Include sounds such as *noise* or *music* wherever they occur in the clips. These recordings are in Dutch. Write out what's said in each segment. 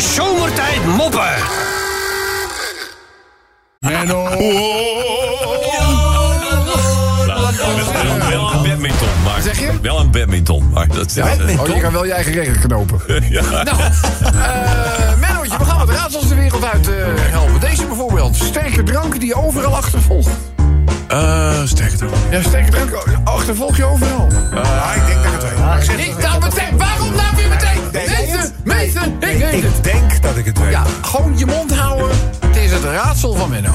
Zomertijd moppen. Menno. *laughs* Wel een badminton, maar... Zeg je? Wel een badminton, maar dat... Ja, oh, je kan wel je eigen regel knopen. *laughs* ja. Nou, eh Mennootje, we gaan wat raadsels de wereld uit eh, helpen. Deze bijvoorbeeld. Sterke drank die je overal achtervolgt. Eh, sterk het ook. Ja, sterke drank achtervolg je overal. Ah, ik denk dat ik het weet. Niet nou meteen. Waarom nou weer meteen? Ik weet het. Ik denk dat ik het weet. Ja, gewoon je mond houden. Het is het raadsel van Menno.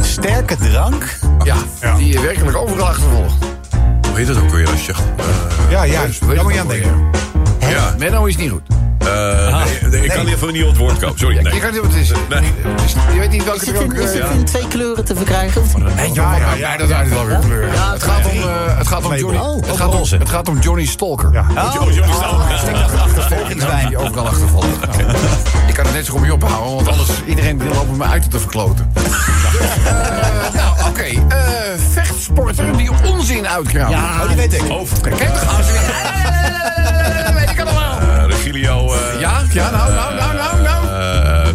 Sterke drank? Ja, die je werkelijk overal achtervolgt. Hoe heet dat ook weer als je... eh, Ja, juist. Daar moet je aan denken. Ja. Menno is niet goed. eh, nee, nee, ik kan even niet op het woord komen. Sorry, Ja, nee. Je, kan niet wat het is. Nee. Je weet niet welke Is het drank... in, is eh, het in twee kleuren te verkrijgen? Nee, ja, ja, ja, dat zijn wel weer kleuren. Ja, Het gaat om, eh, het gaat om Johnny. Oh, het, gaat om, het gaat om Johnny Stalker. Ja. Oh, Johnny Stalker. Iedereen wil lopen me uit te verkloten. Eh, *laughs* nou, oké. eh, vechtsporter die onzin uitkraamt. Ja, oh, die weet ik. Oh, Kijk toch aan. Dat weet ik allemaal. eh, Regilio... eh, Ja, ja, nou, nou, nou, nou, nou. eh, eh,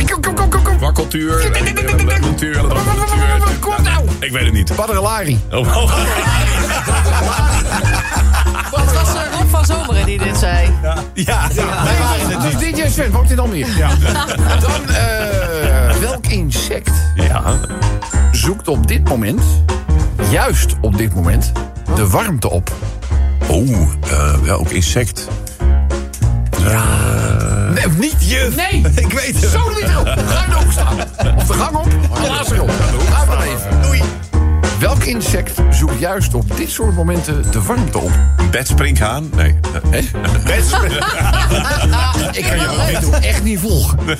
eh, Kom, kom, kom, kom. Wakkeltuur. Kom nou. Ik weet het niet. Badderelari. Oh, oh. *laughs* Het was eh, Rob van Zomeren die dit zei. Ja, wij waren het Dus. DJ Sven, woont in Almere. Ja. *laughs* Dan, eh, welk insect Ja. zoekt op dit moment, juist op dit moment, de warmte op? Oh, eh, welk insect? Nee, niet je. Nee, *laughs* ik weet het. Zo niet juist op dit soort momenten de warmte op? Bedspringhaan? Nee. Hè? *laughs* Ik kan je wel weten echt niet volgen. *laughs*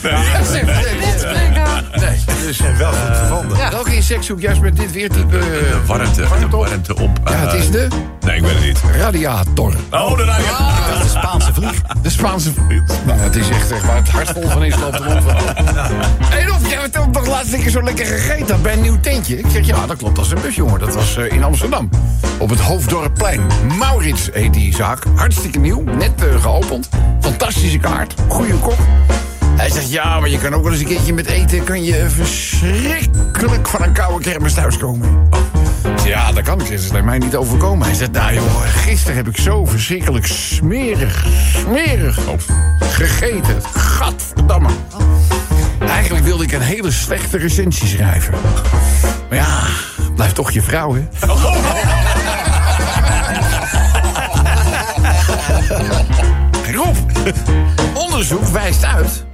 Nee, dus Wel goed gevonden. welk insect zoekt juist met dit weertype eh, De warmte, warmte op? warmte op. Ja, het eh, is de Nee, ik weet het niet. radiator. Oh, de. Dat is de Spaanse vlieg. De Spaanse... *laughs* Nou, het is echt, echt waar het hart vol van is, loopt jij hebt toch laatst een keer zo lekker gegeten had bij een nieuw tentje? Ik zeg, ja, dat klopt, dat is een bus, jongen. Dat was eh, in Amsterdam. Op het Hoofddorpplein. Maurits heet die zaak. Hartstikke nieuw, net eh, geopend. Fantastische kaart, goede kok. Hij zegt, ja, maar je kan ook wel eens een keertje met eten... kan je verschrikkelijk van een koude kermis thuiskomen. Ja, dat kan ik. Dat is bij mij niet overkomen. Hij zegt, nou joh, gisteren heb ik zo verschrikkelijk smerig, smerig gegeten. Gadverdamme. Wilde ik een hele slechte recensie schrijven. Maar ja, blijft toch je vrouw, hè? *laughs* Rob, onderzoek wijst uit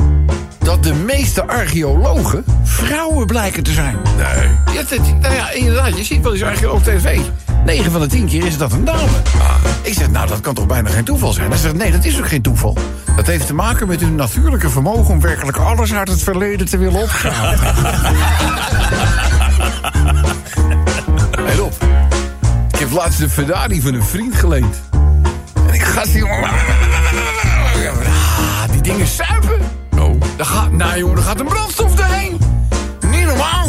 dat de meeste archeologen vrouwen blijken te zijn. Nee. Ja, dat, nou ja, inderdaad, je ziet wel eens archeoloog op tv. 9 van de 10 keer is dat een dame. Ik zeg, nou, dat kan toch bijna geen toeval zijn? Hij zegt, nee, dat is ook geen toeval. Dat heeft te maken met hun natuurlijke vermogen... om werkelijk alles uit het verleden te willen opgraven. Hé, Rob. Ik heb laatst de Ferrari van een vriend geleend. En ik ga zien... Ah, die dingen suipen. Oh. Daar gaat, nou jongen, er gaat een brandstof doorheen. Niet normaal.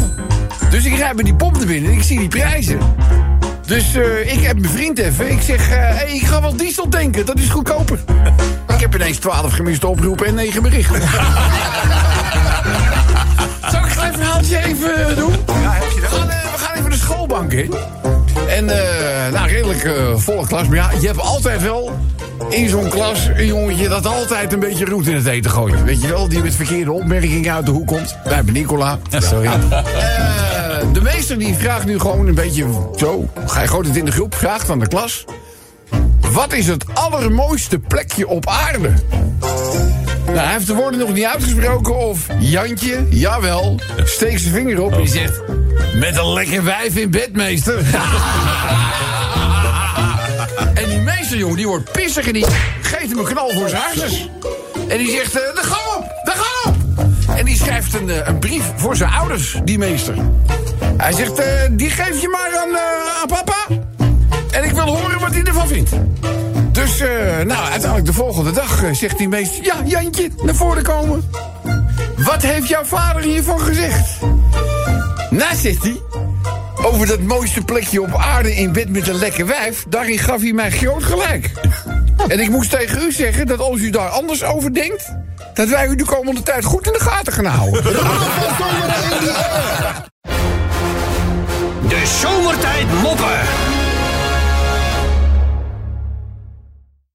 Dus ik rijd bij die pomp naar binnen en ik zie die prijzen. Dus eh, ik heb mijn vriend even. Ik zeg, eh, hey, ik ga wel diesel tanken, dat is goedkoper. *laughs* ik heb ineens 12 gemiste oproepen en 9 berichten. *laughs* Zal ik een klein verhaaltje even doen? Ja, heb je dat? We gaan, eh, we gaan even de schoolbank in. En, eh, nou, redelijk eh, volle klas. Maar ja, je hebt altijd wel in zo'n klas een jongetje dat altijd een beetje roet in het eten gooit. Weet je wel, die met verkeerde opmerkingen uit de hoek komt. Wij hebben Nicola. Sorry. Eh, de meester die vraagt nu gewoon een beetje zo. Hij gooit het in de groep, vraagt aan de klas. Wat is het allermooiste plekje op aarde? Nou, hij heeft de woorden nog niet uitgesproken of Jantje, jawel, steekt zijn vinger op en die zegt... Met een lekker wijf in bed, meester. *laughs* en die meester, jongen, die wordt pissig en die geeft hem een knal voor zijn hartjes. En die zegt, eh, de gang. En die schrijft een, eh, een brief voor zijn ouders, die meester. Hij zegt, eh, die geef je maar aan, eh, aan papa. En ik wil horen wat hij ervan vindt. Dus, nou, uiteindelijk de volgende dag zegt die meester... Ja, Jantje, naar voren komen. Wat heeft jouw vader hiervan gezegd? Nou, zegt hij... Over dat mooiste plekje op aarde in bed met een lekker wijf... daarin gaf hij mij groot gelijk. En ik moest tegen u zeggen dat als u daar anders over denkt... dat wij u de komende tijd goed in de gaten gaan houden. *laughs* De zomertijd moppen.